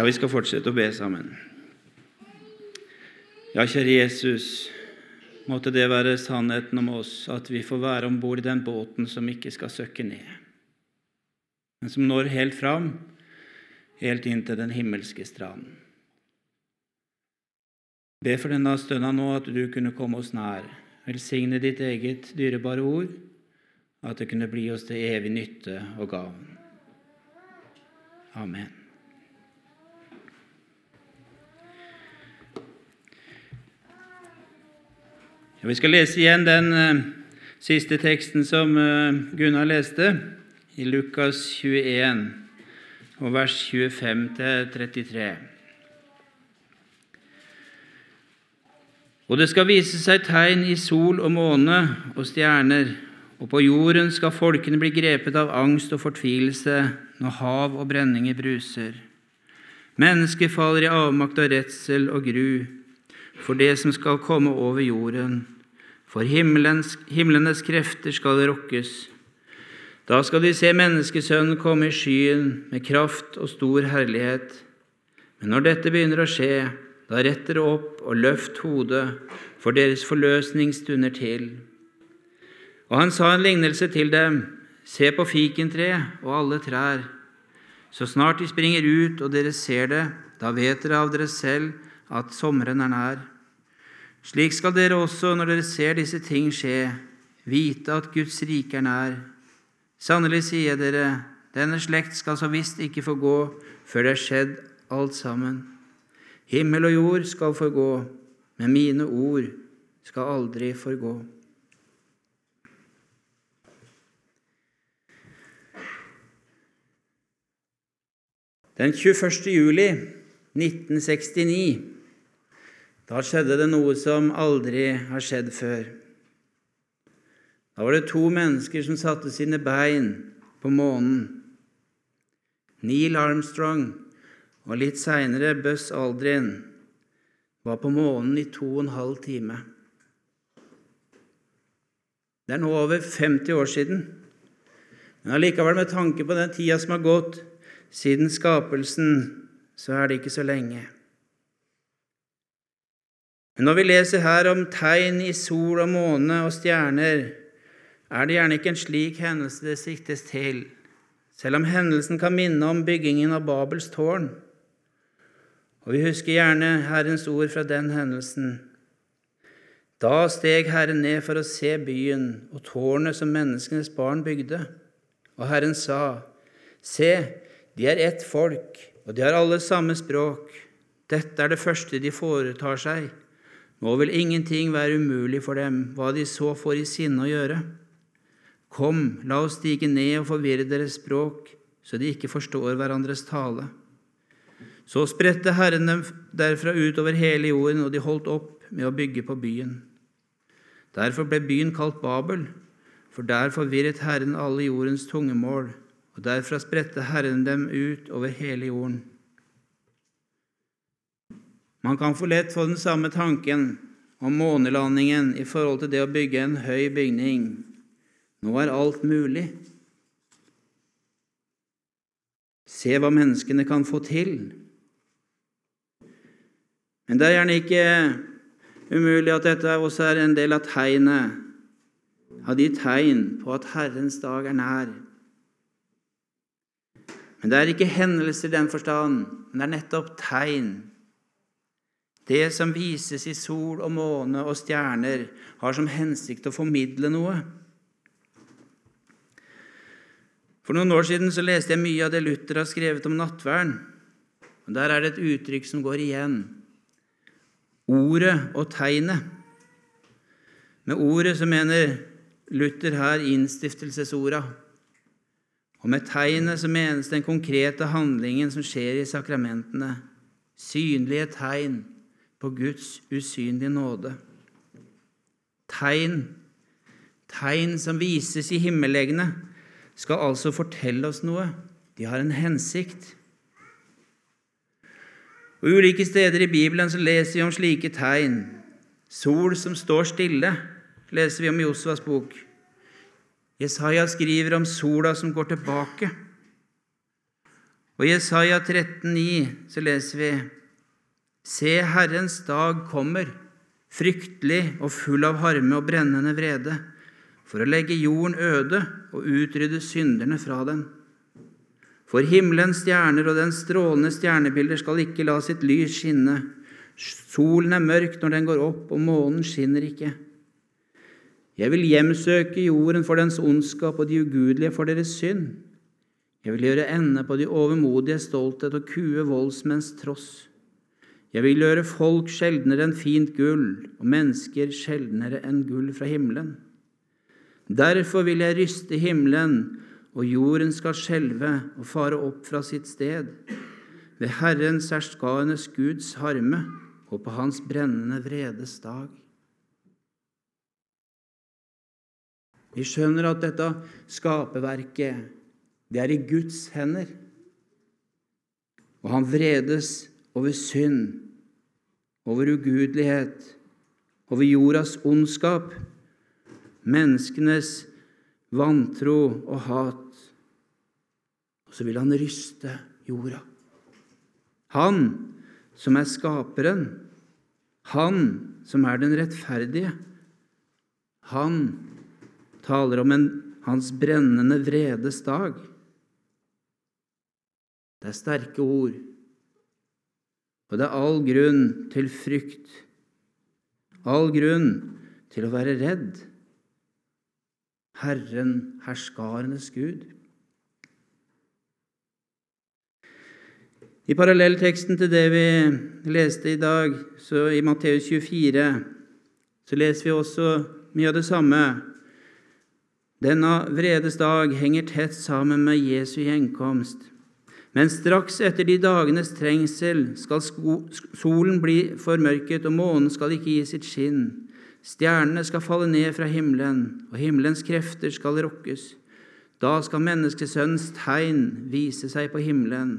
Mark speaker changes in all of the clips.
Speaker 1: Ja, vi skal fortsette å be sammen. Ja, kjære Jesus, måtte det være sannheten om oss, at vi får være om bord i den båten som ikke skal søkke ned, men som når helt fram, helt inn til den himmelske stranden. Be for denne stønna nå at du kunne komme oss nær. Velsigne ditt eget dyrebare ord, at det kunne bli oss til evig nytte og gavn. Amen. Vi skal lese igjen den uh, siste teksten som uh, Gunnar leste, i Lukas 21, og vers 25-33. Og det skal vise seg tegn i sol og måne og stjerner, og på jorden skal folkene bli grepet av angst og fortvilelse når hav og brenninger bruser. Mennesker faller i avmakt og redsel og gru for det som skal komme over jorden. For himmelens, himlenes krefter skal rokkes. Da skal de se Menneskesønnen komme i skyen med kraft og stor herlighet. Men når dette begynner å skje, da retter det opp og løft hodet, for deres forløsning stunder til. Og han sa en lignelse til dem. Se på fikentreet og alle trær. Så snart de springer ut og dere ser det, da vet dere av dere selv at sommeren er nær. Slik skal dere også, når dere ser disse ting skje, vite at Guds rike er nær. Sannelig sier jeg dere, denne slekt skal så visst ikke få gå før det er skjedd alt sammen. Himmel og jord skal forgå, men mine ord skal aldri forgå. Den 21. juli 1969 da skjedde det noe som aldri har skjedd før. Da var det to mennesker som satte sine bein på månen. Neil Armstrong og litt seinere Buzz Aldrin var på månen i to og en halv time. Det er nå over 50 år siden. Men allikevel, med tanke på den tida som har gått siden skapelsen, så er det ikke så lenge. Men når vi leser her om tegn i sol og måne og stjerner, er det gjerne ikke en slik hendelse det siktes til, selv om hendelsen kan minne om byggingen av Babels tårn. Og vi husker gjerne Herrens ord fra den hendelsen. Da steg Herren ned for å se byen og tårnet som menneskenes barn bygde. Og Herren sa, Se, de er ett folk, og de har alle samme språk. Dette er det første de foretar seg. Nå vil ingenting være umulig for dem, hva de så får i sinne å gjøre. Kom, la oss stige ned og forvirre deres språk, så de ikke forstår hverandres tale. Så spredte Herren dem derfra utover hele jorden, og de holdt opp med å bygge på byen. Derfor ble byen kalt Babel, for der forvirret Herren alle jordens tungemål, og derfra spredte Herren dem ut over hele jorden. Man kan for lett få den samme tanken om månelandingen i forhold til det å bygge en høy bygning. Nå er alt mulig. Se hva menneskene kan få til. Men det er gjerne ikke umulig at dette også er en del av tegnet, av de tegn på at Herrens dag er nær. Men det er ikke hendelser i den forstand, men det er nettopp tegn det som vises i sol og måne og stjerner, har som hensikt å formidle noe. For noen år siden så leste jeg mye av det Luther har skrevet om nattverden. Og Der er det et uttrykk som går igjen. Ordet og tegnet. Med ordet så mener Luther her innstiftelsesorda. Og med tegnet så menes den konkrete handlingen som skjer i sakramentene. Synlige tegn på Guds usynlige nåde. Tegn, tegn som vises i himmellegene, skal altså fortelle oss noe. De har en hensikt. Og Ulike steder i Bibelen så leser vi om slike tegn. Sol som står stille, leser vi om i Josvas bok. Jesaja skriver om sola som går tilbake. Og i Jesaja 13,9 så leser vi Se, Herrens dag kommer, fryktelig og full av harme og brennende vrede, for å legge jorden øde og utrydde synderne fra den. For himmelens stjerner og den strålende stjernebilder skal ikke la sitt lys skinne. Solen er mørk når den går opp, og månen skinner ikke. Jeg vil hjemsøke jorden for dens ondskap og de ugudelige for deres synd. Jeg vil gjøre ende på de overmodige stolthet og kue voldsmenns tross. Jeg vil gjøre folk sjeldnere enn fint gull og mennesker sjeldnere enn gull fra himmelen. Derfor vil jeg ryste himmelen, og jorden skal skjelve og fare opp fra sitt sted. Ved Herrens herskarenes Guds harme og på Hans brennende vredes dag. Vi skjønner at dette skaperverket, det er i Guds hender. Og han vredes over synd, over ugudelighet, over jordas ondskap, menneskenes vantro og hat. Og så vil han ryste jorda. Han som er skaperen, han som er den rettferdige, han taler om en, hans brennende vredes dag. Det er sterke ord, og det er all grunn til frykt, all grunn til å være redd. Herren, herskarenes Gud. I parallellteksten til det vi leste i dag, så i Matteus 24, så leser vi også mye av det samme. Denne vredes dag henger tett sammen med Jesu gjenkomst. Men straks etter de dagenes trengsel skal solen bli formørket, og månen skal ikke gi sitt skinn. Stjernene skal falle ned fra himmelen, og himmelens krefter skal rokkes. Da skal menneskesønnens tegn vise seg på himmelen.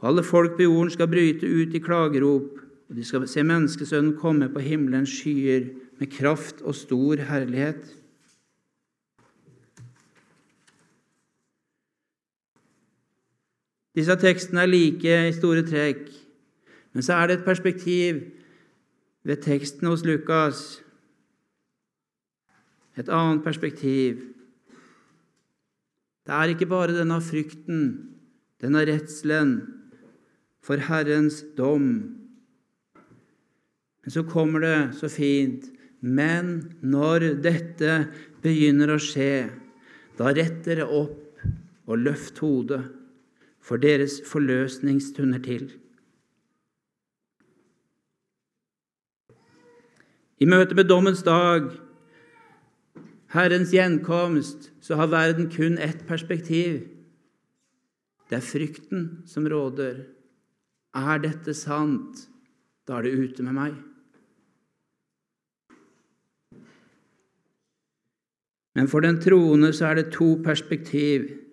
Speaker 1: Og alle folk på jorden skal bryte ut i klagerop, og de skal se menneskesønnen komme på himmelens skyer med kraft og stor herlighet. Disse tekstene er like i store trekk, men så er det et perspektiv ved teksten hos Lukas. Et annet perspektiv. Det er ikke bare denne frykten, denne redselen for Herrens dom. Men så kommer det så fint Men når dette begynner å skje, da retter det opp og løft hodet for deres forløsning stunder til. I møte med dommens dag, Herrens gjenkomst, så har verden kun ett perspektiv. Det er frykten som råder. Er dette sant? Da er det ute med meg. Men for den troende så er det to perspektiv.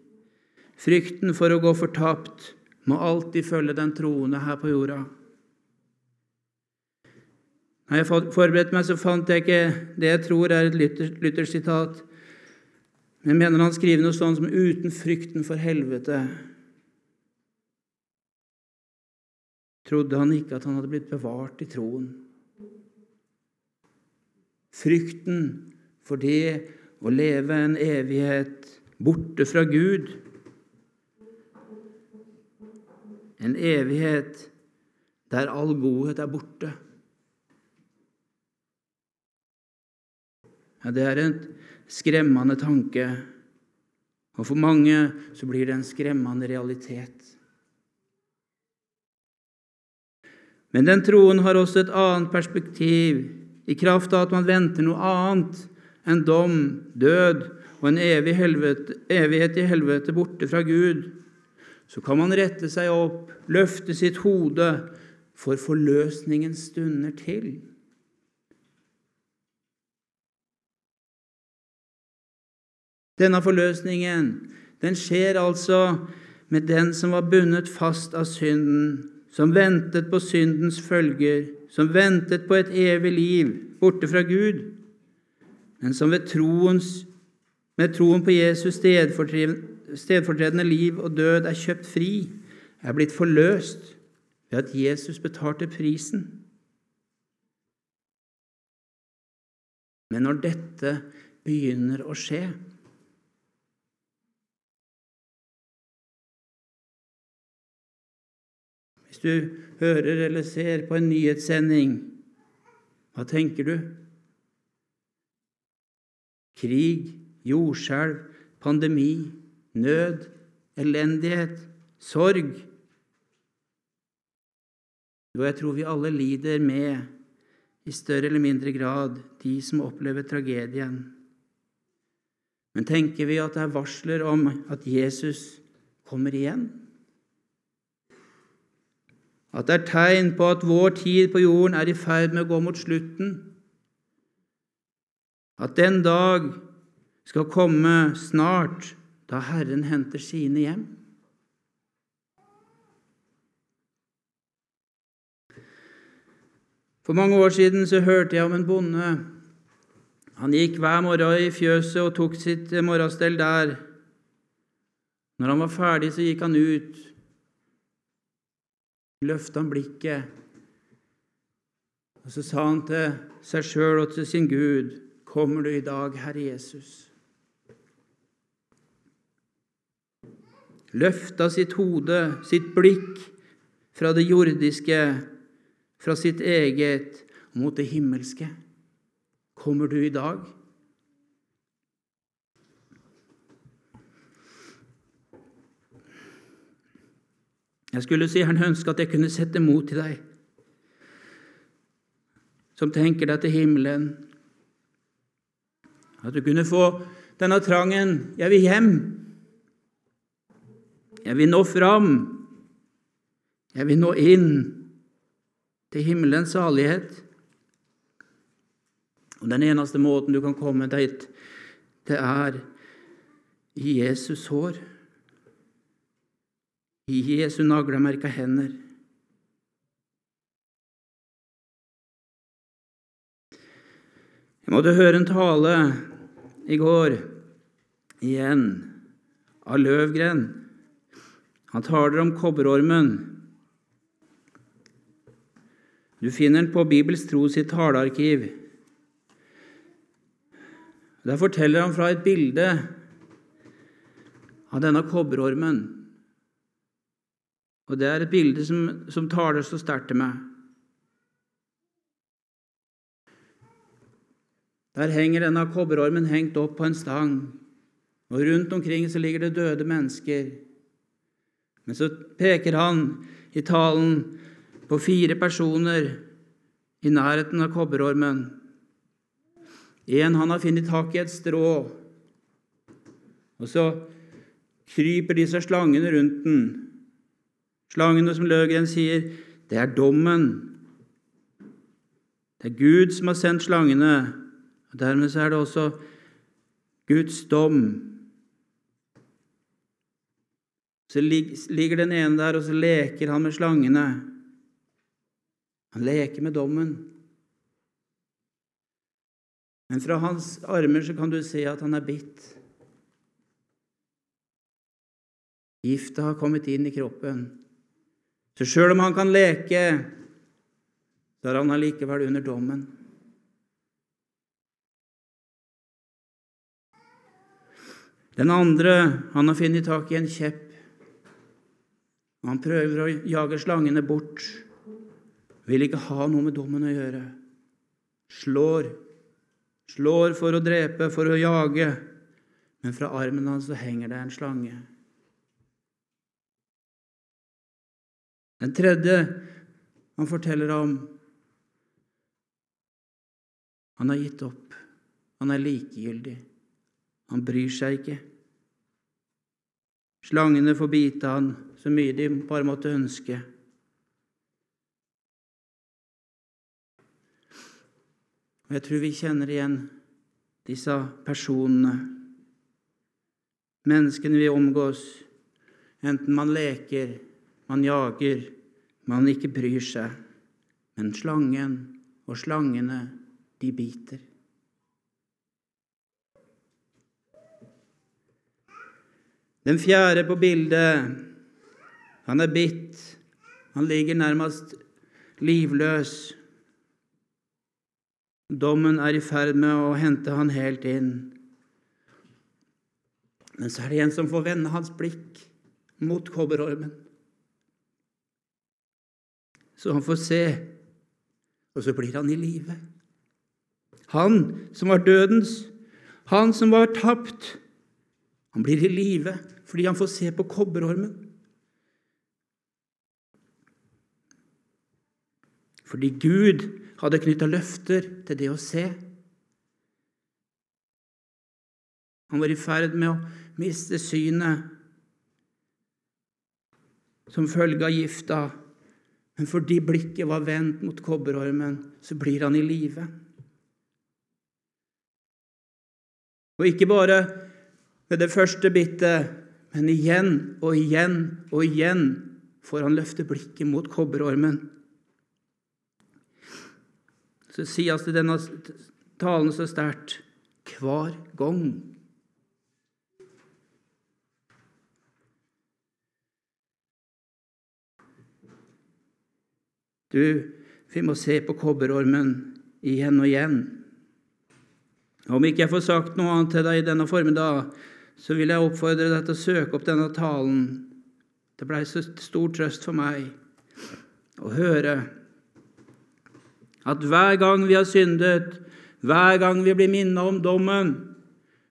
Speaker 1: Frykten for å gå fortapt må alltid følge den troende her på jorda. Når jeg forberedte meg, så fant jeg ikke det jeg tror er et Luther-sitat. Men jeg mener han skriver noe sånt som 'uten frykten for helvete' trodde han ikke at han hadde blitt bevart i troen. Frykten for det å leve en evighet borte fra Gud En evighet der all godhet er borte. Ja, Det er en skremmende tanke, og for mange så blir det en skremmende realitet. Men den troen har også et annet perspektiv, i kraft av at man venter noe annet enn dom, død og en evig helvete, evighet i helvete borte fra Gud så kan man rette seg opp, løfte sitt hode, for forløsningen stunder til. Denne forløsningen den skjer altså med den som var bundet fast av synden, som ventet på syndens følger, som ventet på et evig liv borte fra Gud, men som troens, med troen på Jesus stedfortredende liv og død er kjøpt fri, er blitt forløst ved at Jesus betalte prisen. Men når dette begynner å skje Hvis du hører eller ser på en nyhetssending, hva tenker du? Krig, jordskjelv, pandemi, nød, elendighet, sorg. Jo, jeg tror vi alle lider med, i større eller mindre grad, de som opplever tragedien. Men tenker vi at det er varsler om at Jesus kommer igjen? At det er tegn på at vår tid på jorden er i ferd med å gå mot slutten? At den dag skal komme snart, da Herren henter sine hjem? For mange år siden så hørte jeg om en bonde. Han gikk hver morgen i fjøset og tok sitt morgenstell der. Når han var ferdig, så gikk han ut. Løfta han blikket, og så sa han til seg sjøl og til sin Gud, 'Kommer du i dag, Herre Jesus?' Løfta sitt hode, sitt blikk, fra det jordiske fra sitt eget mot det himmelske. Kommer du i dag? Jeg skulle si han ønsker at jeg kunne sette mot til deg, som tenker deg til himmelen. At du kunne få denne trangen 'Jeg vil hjem'. Jeg vil nå fram. Jeg vil nå inn til himmelens salighet. Og Den eneste måten du kan komme dit, det er i Jesus hår, i Jesu naglemerka hender. Jeg måtte høre en tale i går, igjen, av Løvgren. Han taler om kobberormen. Du finner den på Bibels tro sitt talearkiv. Der forteller han fra et bilde av denne kobberormen. Og Det er et bilde som, som taler så sterkt til meg. Der henger denne kobberormen hengt opp på en stang, og rundt omkring så ligger det døde mennesker. Men så peker han i talen på fire personer i nærheten av kobberormen. En han har funnet tak i et strå, og så kryper disse slangene rundt den. Slangene, som Løgren sier, det er dommen. Det er Gud som har sendt slangene, og dermed er det også Guds dom. Så ligger den ene der, og så leker han med slangene. Han leker med dommen. Men fra hans armer så kan du se at han er bitt. Gifta har kommet inn i kroppen. Så sjøl om han kan leke, så er han allikevel under dommen. Den andre han har funnet tak i en kjepp. Han prøver å jage slangene bort. Vil ikke ha noe med dommen å gjøre. Slår. Slår for å drepe, for å jage. Men fra armen hans så henger det en slange. Den tredje han forteller om Han har gitt opp. Han er likegyldig. Han bryr seg ikke. Slangene får bite han så mye de bare måtte ønske. Og jeg tror vi kjenner igjen disse personene, menneskene vi omgås, enten man leker, man jager, man ikke bryr seg. Men slangen og slangene, de biter. Den fjerde på bildet, han er bitt. Han ligger nærmest livløs. Dommen er i ferd med å hente han helt inn. Men så er det en som får vende hans blikk mot kobberormen. Så han får se, og så blir han i live. Han som var dødens, han som var tapt, han blir i live fordi han får se på kobberormen. Fordi Gud hadde knytta løfter til det å se. Han var i ferd med å miste synet som følge av gifta, men fordi blikket var vendt mot kobberormen, så blir han i live. Og ikke bare ved det første bittet, men igjen og igjen og igjen får han løfte blikket mot kobberormen. Så sies det denne talen så sterkt hver gang. Du, vi må se på kobberormen igjen og igjen. Om ikke jeg får sagt noe annet til deg i denne formiddag, så vil jeg oppfordre deg til å søke opp denne talen. Det blei så stor trøst for meg å høre at hver gang vi har syndet, hver gang vi blir minnet om dommen,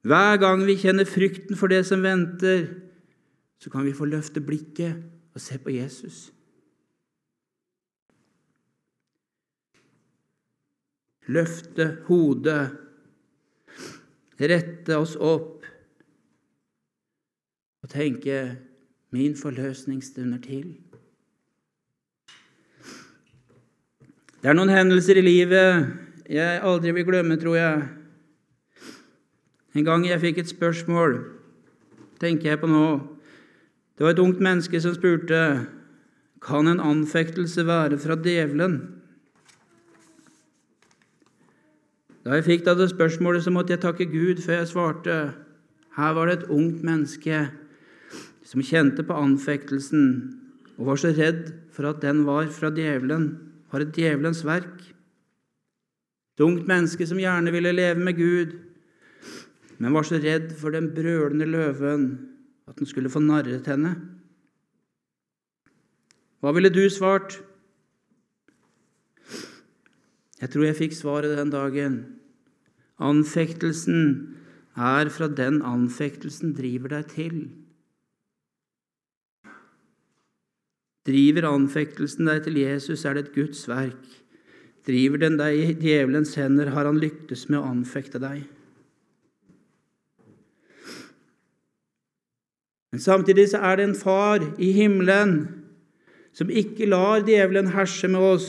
Speaker 1: hver gang vi kjenner frykten for det som venter, så kan vi få løfte blikket og se på Jesus. Løfte hodet, rette oss opp og tenke min forløsning stunder til. Det er noen hendelser i livet jeg aldri vil glemme, tror jeg. En gang jeg fikk et spørsmål, tenker jeg på nå. Det var et ungt menneske som spurte kan en anfektelse være fra djevelen. Da jeg fikk dette spørsmålet, så måtte jeg takke Gud før jeg svarte. Her var det et ungt menneske som kjente på anfektelsen og var så redd for at den var fra djevelen var et djevelens verk. Et ungt menneske som gjerne ville leve med Gud, men var så redd for den brølende løven at den skulle få narret henne. Hva ville du svart? Jeg tror jeg fikk svaret den dagen. Anfektelsen er fra den anfektelsen driver deg til. Driver anfektelsen deg til Jesus, er det et Guds verk. Driver den deg i djevelens hender, har han lyktes med å anfekte deg. Men samtidig så er det en far i himmelen som ikke lar djevelen herse med oss.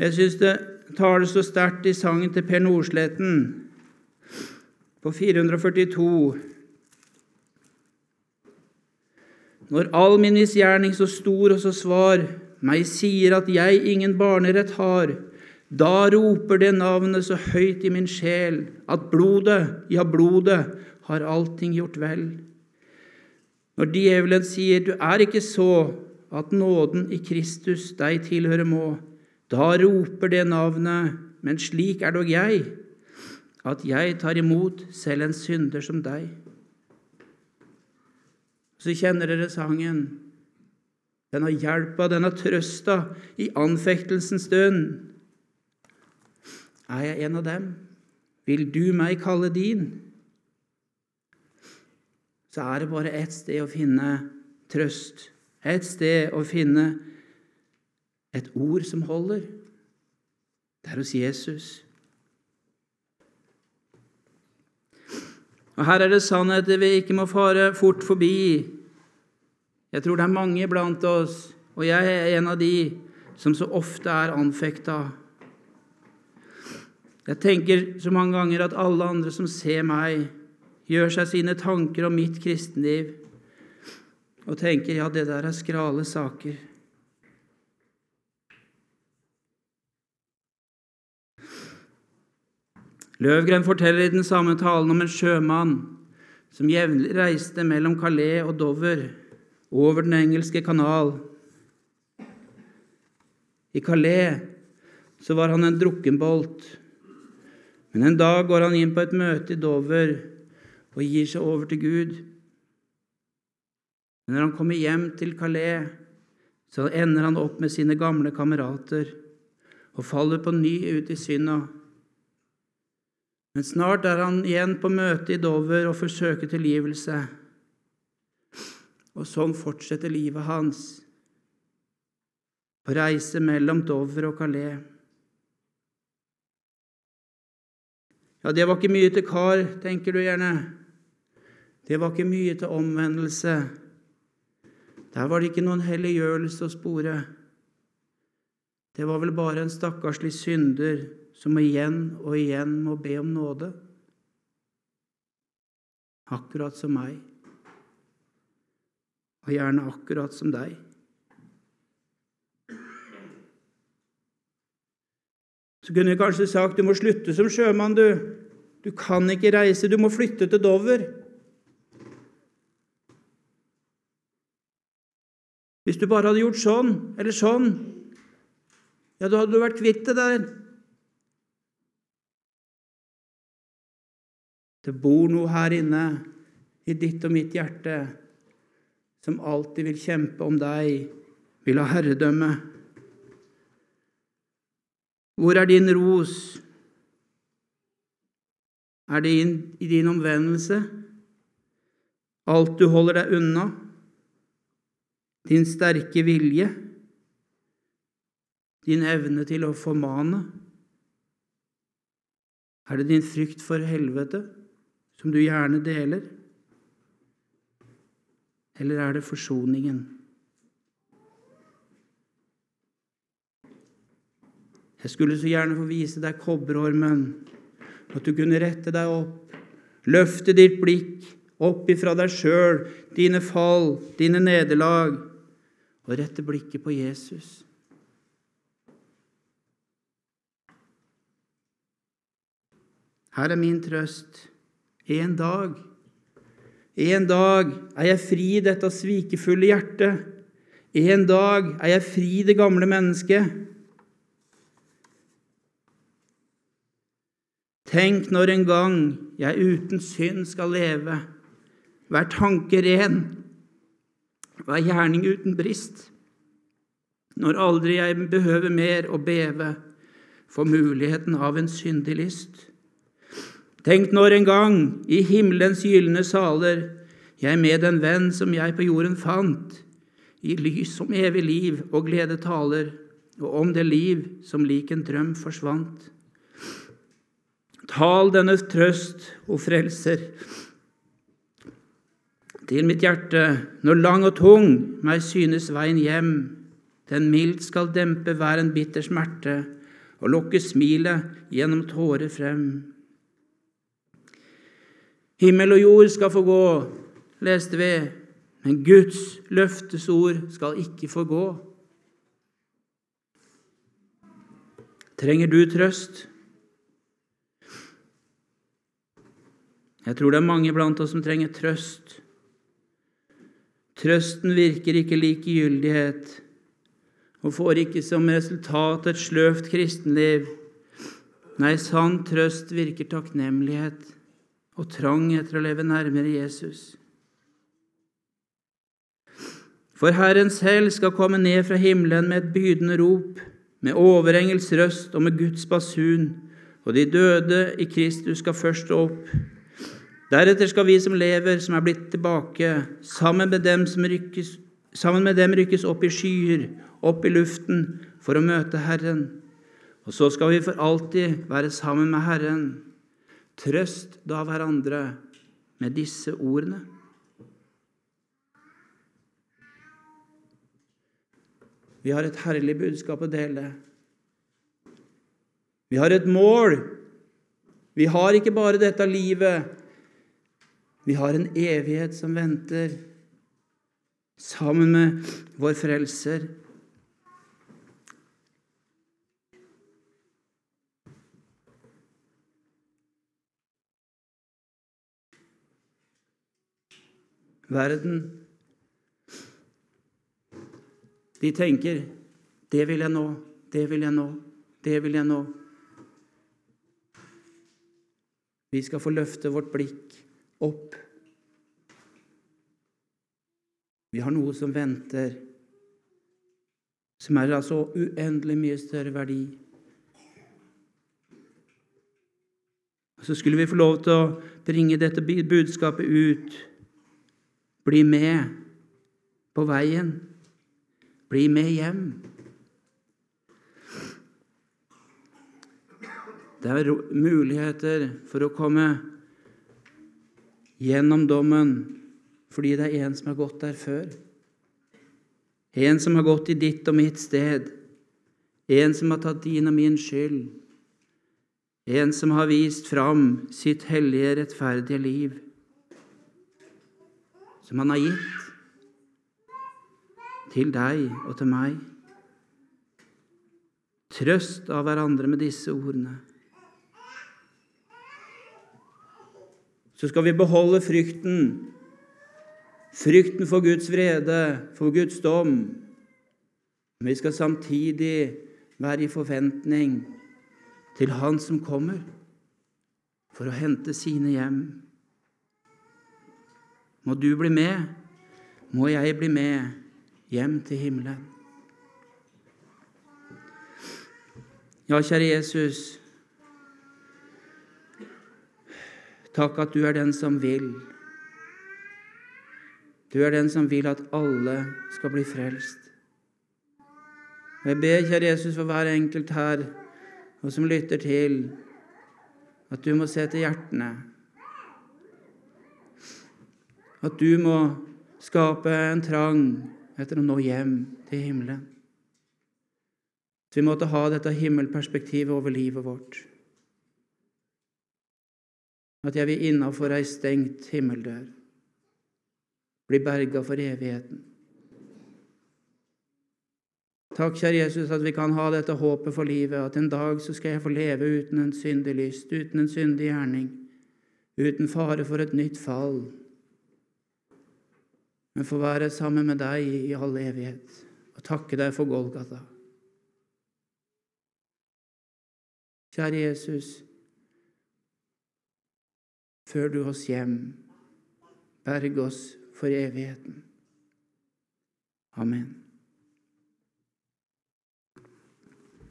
Speaker 1: Jeg syns det taler så sterkt i sangen til Per Nordsletten på 442. Når all min misgjerning så stor og så svar meg sier at jeg ingen barnerett har, da roper det navnet så høyt i min sjel at blodet, ja, blodet, har allting gjort vel. Når djevelen sier du er ikke så at nåden i Kristus deg tilhører må, da roper det navnet, men slik er dog jeg, at jeg tar imot selv en synder som deg. Så kjenner dere sangen. Den har hjelpa, den har trøsta i anfektelsens stund. Er jeg en av dem? Vil du meg kalle din? Så er det bare ett sted å finne trøst, ett sted å finne et ord som holder. Det er hos Jesus. Og Her er det sannheter vi ikke må fare fort forbi. Jeg tror det er mange blant oss, og jeg er en av de, som så ofte er anfekta. Jeg tenker så mange ganger at alle andre som ser meg, gjør seg sine tanker om mitt kristenliv og tenker ja, det der er skrale saker. Løvgren forteller i den samme talen om en sjømann som jevnlig reiste mellom Calais og Dover over Den engelske kanal. I Calais så var han en drukkenbolt. Men en dag går han inn på et møte i Dover og gir seg over til Gud. Men når han kommer hjem til Calais, så ender han opp med sine gamle kamerater og faller på ny ut i synda. Men snart er han igjen på møte i Dover og forsøker tilgivelse. Og sånn fortsetter livet hans, på reise mellom Dover og Calais. Ja, det var ikke mye til kar, tenker du gjerne. Det var ikke mye til omvendelse. Der var det ikke noen helliggjørelse å spore. Det var vel bare en stakkarslig synder som igjen og igjen må be om nåde. Akkurat som meg, og gjerne akkurat som deg. Så kunne jeg kanskje sagt du må slutte som sjømann, du. Du kan ikke reise, du må flytte til Dover. Hvis du bare hadde gjort sånn eller sånn, ja, da hadde du vært kvitt det der. Det bor noe her inne i ditt og mitt hjerte som alltid vil kjempe om deg, vil ha herredømme. Hvor er din ros? Er det i din omvendelse? Alt du holder deg unna? Din sterke vilje? Din evne til å formane? Er det din frykt for helvete? Som du gjerne deler? Eller er det forsoningen? Jeg skulle så gjerne få vise deg kobberormen, at du kunne rette deg opp, løfte ditt blikk opp ifra deg sjøl, dine fall, dine nederlag, og rette blikket på Jesus. Her er min trøst. En dag, en dag er jeg fri i dette svikefulle hjertet. En dag er jeg fri i det gamle mennesket. Tenk når en gang jeg uten synd skal leve, hver tanke ren, hver gjerning uten brist. Når aldri jeg behøver mer å beve for muligheten av en syndig lyst. Tenk når en gang, i himmelens gylne saler, jeg med en venn som jeg på jorden fant, i lys om evig liv og glede taler, og om det liv som lik en drøm forsvant. Tal denne trøst, o Frelser, til mitt hjerte, når lang og tung meg synes veien hjem, den mildt skal dempe hver en bitter smerte og lokke smilet gjennom tårer frem. Himmel og jord skal få gå, leste vi, men Guds løftesord skal ikke få gå. Trenger du trøst? Jeg tror det er mange blant oss som trenger trøst. Trøsten virker ikke likegyldighet og får ikke som resultat et sløvt kristenliv. Nei, sann trøst virker takknemlighet og trang etter å leve nærmere Jesus. For Herren selv skal komme ned fra himmelen med et bydende rop, med overengels røst og med Guds basun, og de døde i Kristus skal først stå opp. Deretter skal vi som lever, som er blitt tilbake, sammen med dem, rykkes, sammen med dem rykkes opp i skyer, opp i luften, for å møte Herren. Og så skal vi for alltid være sammen med Herren. Trøst da hverandre med disse ordene. Vi har et herlig budskap å dele. Vi har et mål. Vi har ikke bare dette livet. Vi har en evighet som venter, sammen med vår Frelser. Verden. De tenker 'Det vil jeg nå. Det vil jeg nå. Det vil jeg nå'. Vi skal få løfte vårt blikk opp. Vi har noe som venter, som er altså uendelig mye større verdi. Så skulle vi få lov til å bringe dette budskapet ut. Bli med på veien. Bli med hjem. Det er muligheter for å komme gjennom dommen fordi det er en som har gått der før. En som har gått i ditt og mitt sted. En som har tatt din og min skyld. En som har vist fram sitt hellige, rettferdige liv, som han har gitt til deg og til meg. Trøst av hverandre med disse ordene. Så skal vi beholde frykten, frykten for Guds vrede, for Guds dom. Men vi skal samtidig være i forventning til Han som kommer for å hente sine hjem. Må du bli med, må jeg bli med hjem til himmelen. Ja, kjære Jesus, takk at du er den som vil. Du er den som vil at alle skal bli frelst. Jeg ber, kjære Jesus, for hver enkelt her og som lytter til, at du må se til hjertene. At du må skape en trang etter å nå hjem til himmelen. At vi måtte ha dette himmelperspektivet over livet vårt. At jeg vil innafor ei stengt himmeldør bli berga for evigheten. Takk, kjære Jesus, at vi kan ha dette håpet for livet, at en dag så skal jeg få leve uten en syndig lyst, uten en syndig gjerning, uten fare for et nytt fall, men få være sammen med deg i all evighet og takke deg for Golgata. Kjære Jesus, før du oss hjem, berg oss for evigheten. Amen.